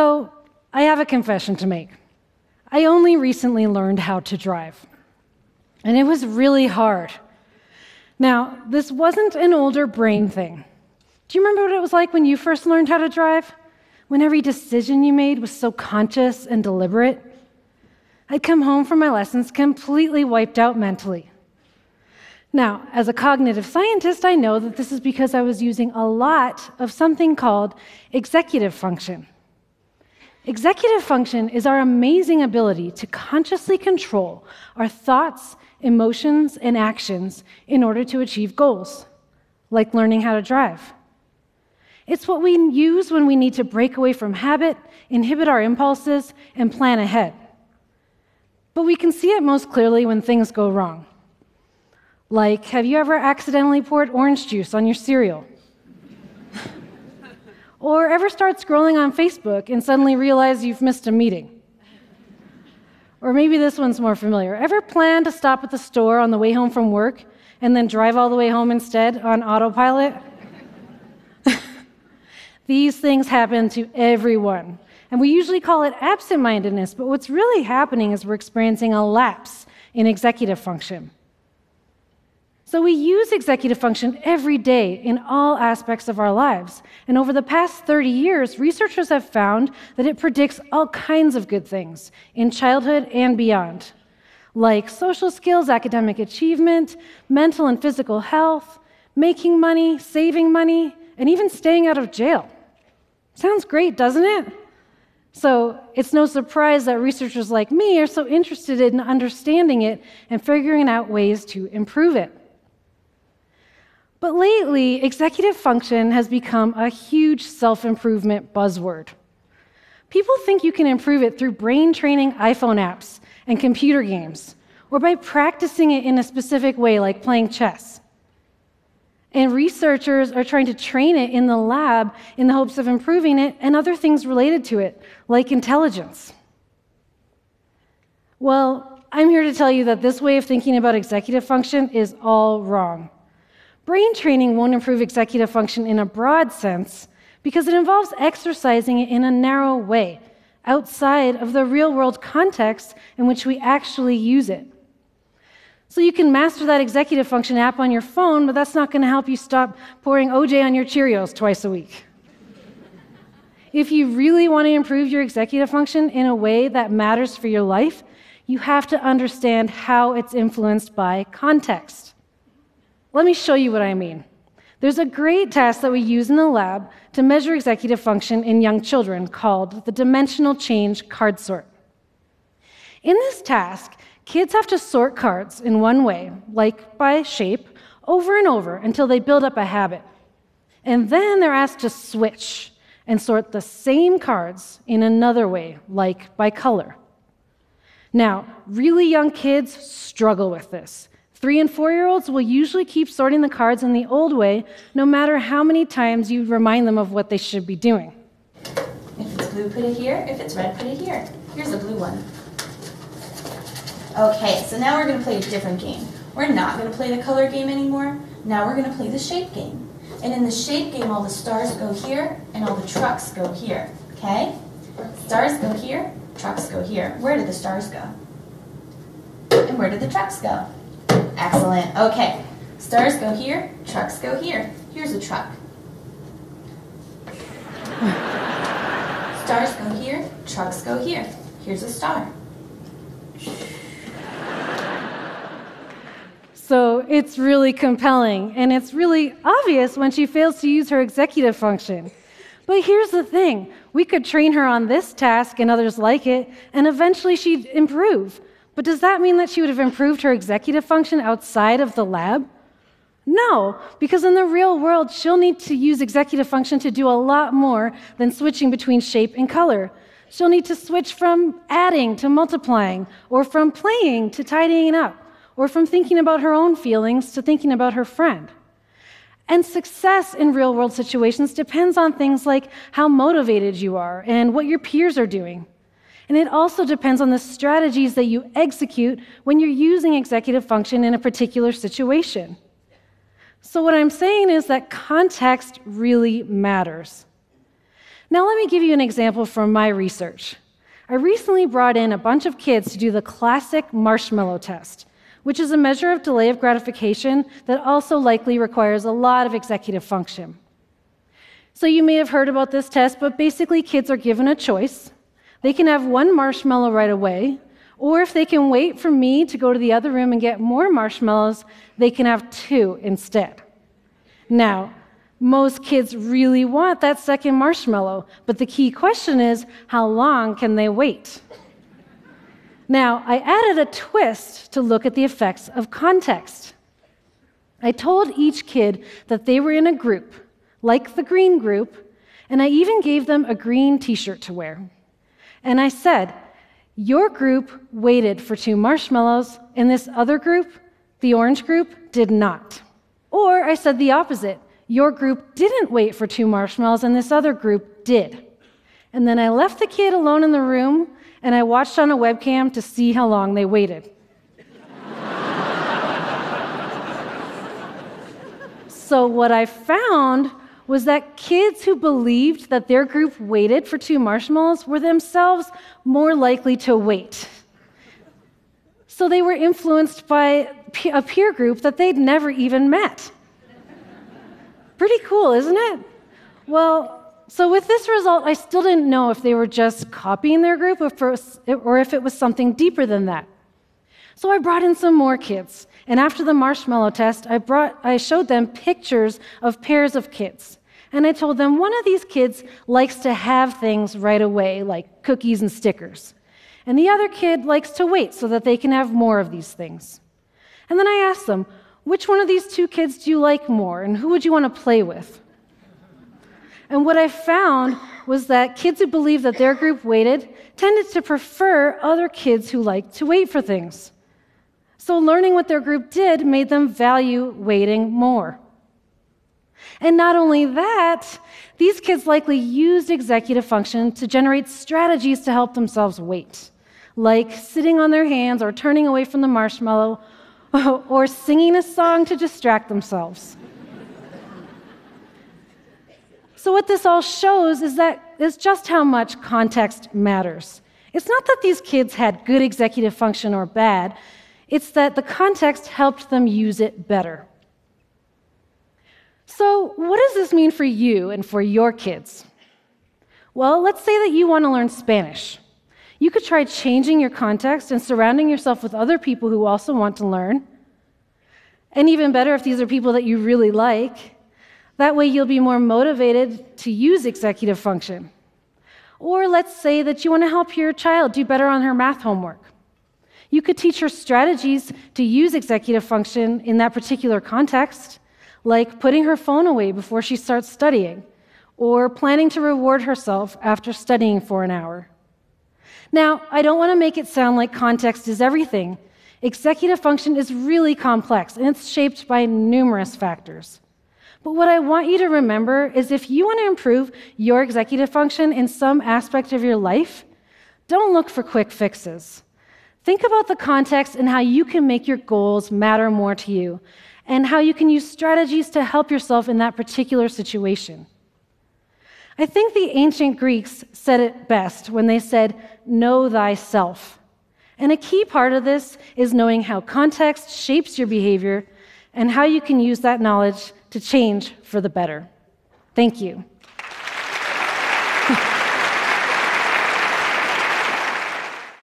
So, I have a confession to make. I only recently learned how to drive, and it was really hard. Now, this wasn't an older brain thing. Do you remember what it was like when you first learned how to drive? When every decision you made was so conscious and deliberate? I'd come home from my lessons completely wiped out mentally. Now, as a cognitive scientist, I know that this is because I was using a lot of something called executive function. Executive function is our amazing ability to consciously control our thoughts, emotions, and actions in order to achieve goals, like learning how to drive. It's what we use when we need to break away from habit, inhibit our impulses, and plan ahead. But we can see it most clearly when things go wrong. Like, have you ever accidentally poured orange juice on your cereal? Or ever start scrolling on Facebook and suddenly realize you've missed a meeting? Or maybe this one's more familiar. Ever plan to stop at the store on the way home from work and then drive all the way home instead on autopilot? These things happen to everyone. And we usually call it absent mindedness, but what's really happening is we're experiencing a lapse in executive function. So we use executive function every day in all aspects of our lives. And over the past 30 years, researchers have found that it predicts all kinds of good things in childhood and beyond, like social skills, academic achievement, mental and physical health, making money, saving money, and even staying out of jail. Sounds great, doesn't it? So it's no surprise that researchers like me are so interested in understanding it and figuring out ways to improve it. But lately, executive function has become a huge self improvement buzzword. People think you can improve it through brain training iPhone apps and computer games, or by practicing it in a specific way, like playing chess. And researchers are trying to train it in the lab in the hopes of improving it and other things related to it, like intelligence. Well, I'm here to tell you that this way of thinking about executive function is all wrong. Brain training won't improve executive function in a broad sense because it involves exercising it in a narrow way, outside of the real world context in which we actually use it. So you can master that executive function app on your phone, but that's not going to help you stop pouring OJ on your Cheerios twice a week. if you really want to improve your executive function in a way that matters for your life, you have to understand how it's influenced by context. Let me show you what I mean. There's a great test that we use in the lab to measure executive function in young children called the dimensional change card sort. In this task, kids have to sort cards in one way, like by shape, over and over until they build up a habit. And then they're asked to switch and sort the same cards in another way, like by color. Now, really young kids struggle with this Three and four year olds will usually keep sorting the cards in the old way, no matter how many times you remind them of what they should be doing. If it's blue, put it here. If it's red, put it here. Here's a blue one. Okay, so now we're going to play a different game. We're not going to play the color game anymore. Now we're going to play the shape game. And in the shape game, all the stars go here and all the trucks go here. Okay? Stars go here, trucks go here. Where did the stars go? And where did the trucks go? Excellent. Okay. Stars go here, trucks go here. Here's a truck. Stars go here, trucks go here. Here's a star. So it's really compelling, and it's really obvious when she fails to use her executive function. But here's the thing we could train her on this task and others like it, and eventually she'd improve. But does that mean that she would have improved her executive function outside of the lab? No, because in the real world, she'll need to use executive function to do a lot more than switching between shape and color. She'll need to switch from adding to multiplying, or from playing to tidying up, or from thinking about her own feelings to thinking about her friend. And success in real world situations depends on things like how motivated you are and what your peers are doing. And it also depends on the strategies that you execute when you're using executive function in a particular situation. So, what I'm saying is that context really matters. Now, let me give you an example from my research. I recently brought in a bunch of kids to do the classic marshmallow test, which is a measure of delay of gratification that also likely requires a lot of executive function. So, you may have heard about this test, but basically, kids are given a choice. They can have one marshmallow right away, or if they can wait for me to go to the other room and get more marshmallows, they can have two instead. Now, most kids really want that second marshmallow, but the key question is how long can they wait? Now, I added a twist to look at the effects of context. I told each kid that they were in a group, like the green group, and I even gave them a green t shirt to wear. And I said, your group waited for two marshmallows, and this other group, the orange group, did not. Or I said the opposite. Your group didn't wait for two marshmallows, and this other group did. And then I left the kid alone in the room, and I watched on a webcam to see how long they waited. so, what I found was that kids who believed that their group waited for two marshmallows were themselves more likely to wait. So they were influenced by a peer group that they'd never even met. Pretty cool, isn't it? Well, so with this result, I still didn't know if they were just copying their group or if it was something deeper than that. So I brought in some more kids. And after the marshmallow test, I, brought, I showed them pictures of pairs of kids. And I told them one of these kids likes to have things right away, like cookies and stickers. And the other kid likes to wait so that they can have more of these things. And then I asked them, which one of these two kids do you like more, and who would you want to play with? And what I found was that kids who believed that their group waited tended to prefer other kids who liked to wait for things. So learning what their group did made them value waiting more. And not only that, these kids likely used executive function to generate strategies to help themselves wait, like sitting on their hands or turning away from the marshmallow or singing a song to distract themselves. so, what this all shows is that is just how much context matters. It's not that these kids had good executive function or bad, it's that the context helped them use it better. So, what does this mean for you and for your kids? Well, let's say that you want to learn Spanish. You could try changing your context and surrounding yourself with other people who also want to learn. And even better if these are people that you really like. That way, you'll be more motivated to use executive function. Or let's say that you want to help your child do better on her math homework. You could teach her strategies to use executive function in that particular context like putting her phone away before she starts studying, or planning to reward herself after studying for an hour. Now, I don't want to make it sound like context is everything. Executive function is really complex and it's shaped by numerous factors. But what I want you to remember is if you want to improve your executive function in some aspect of your life, don't look for quick fixes. Think about the context and how you can make your goals matter more to you and how you can use strategies to help yourself in that particular situation. I think the ancient Greeks said it best when they said, Know thyself. And a key part of this is knowing how context shapes your behavior and how you can use that knowledge to change for the better. Thank you.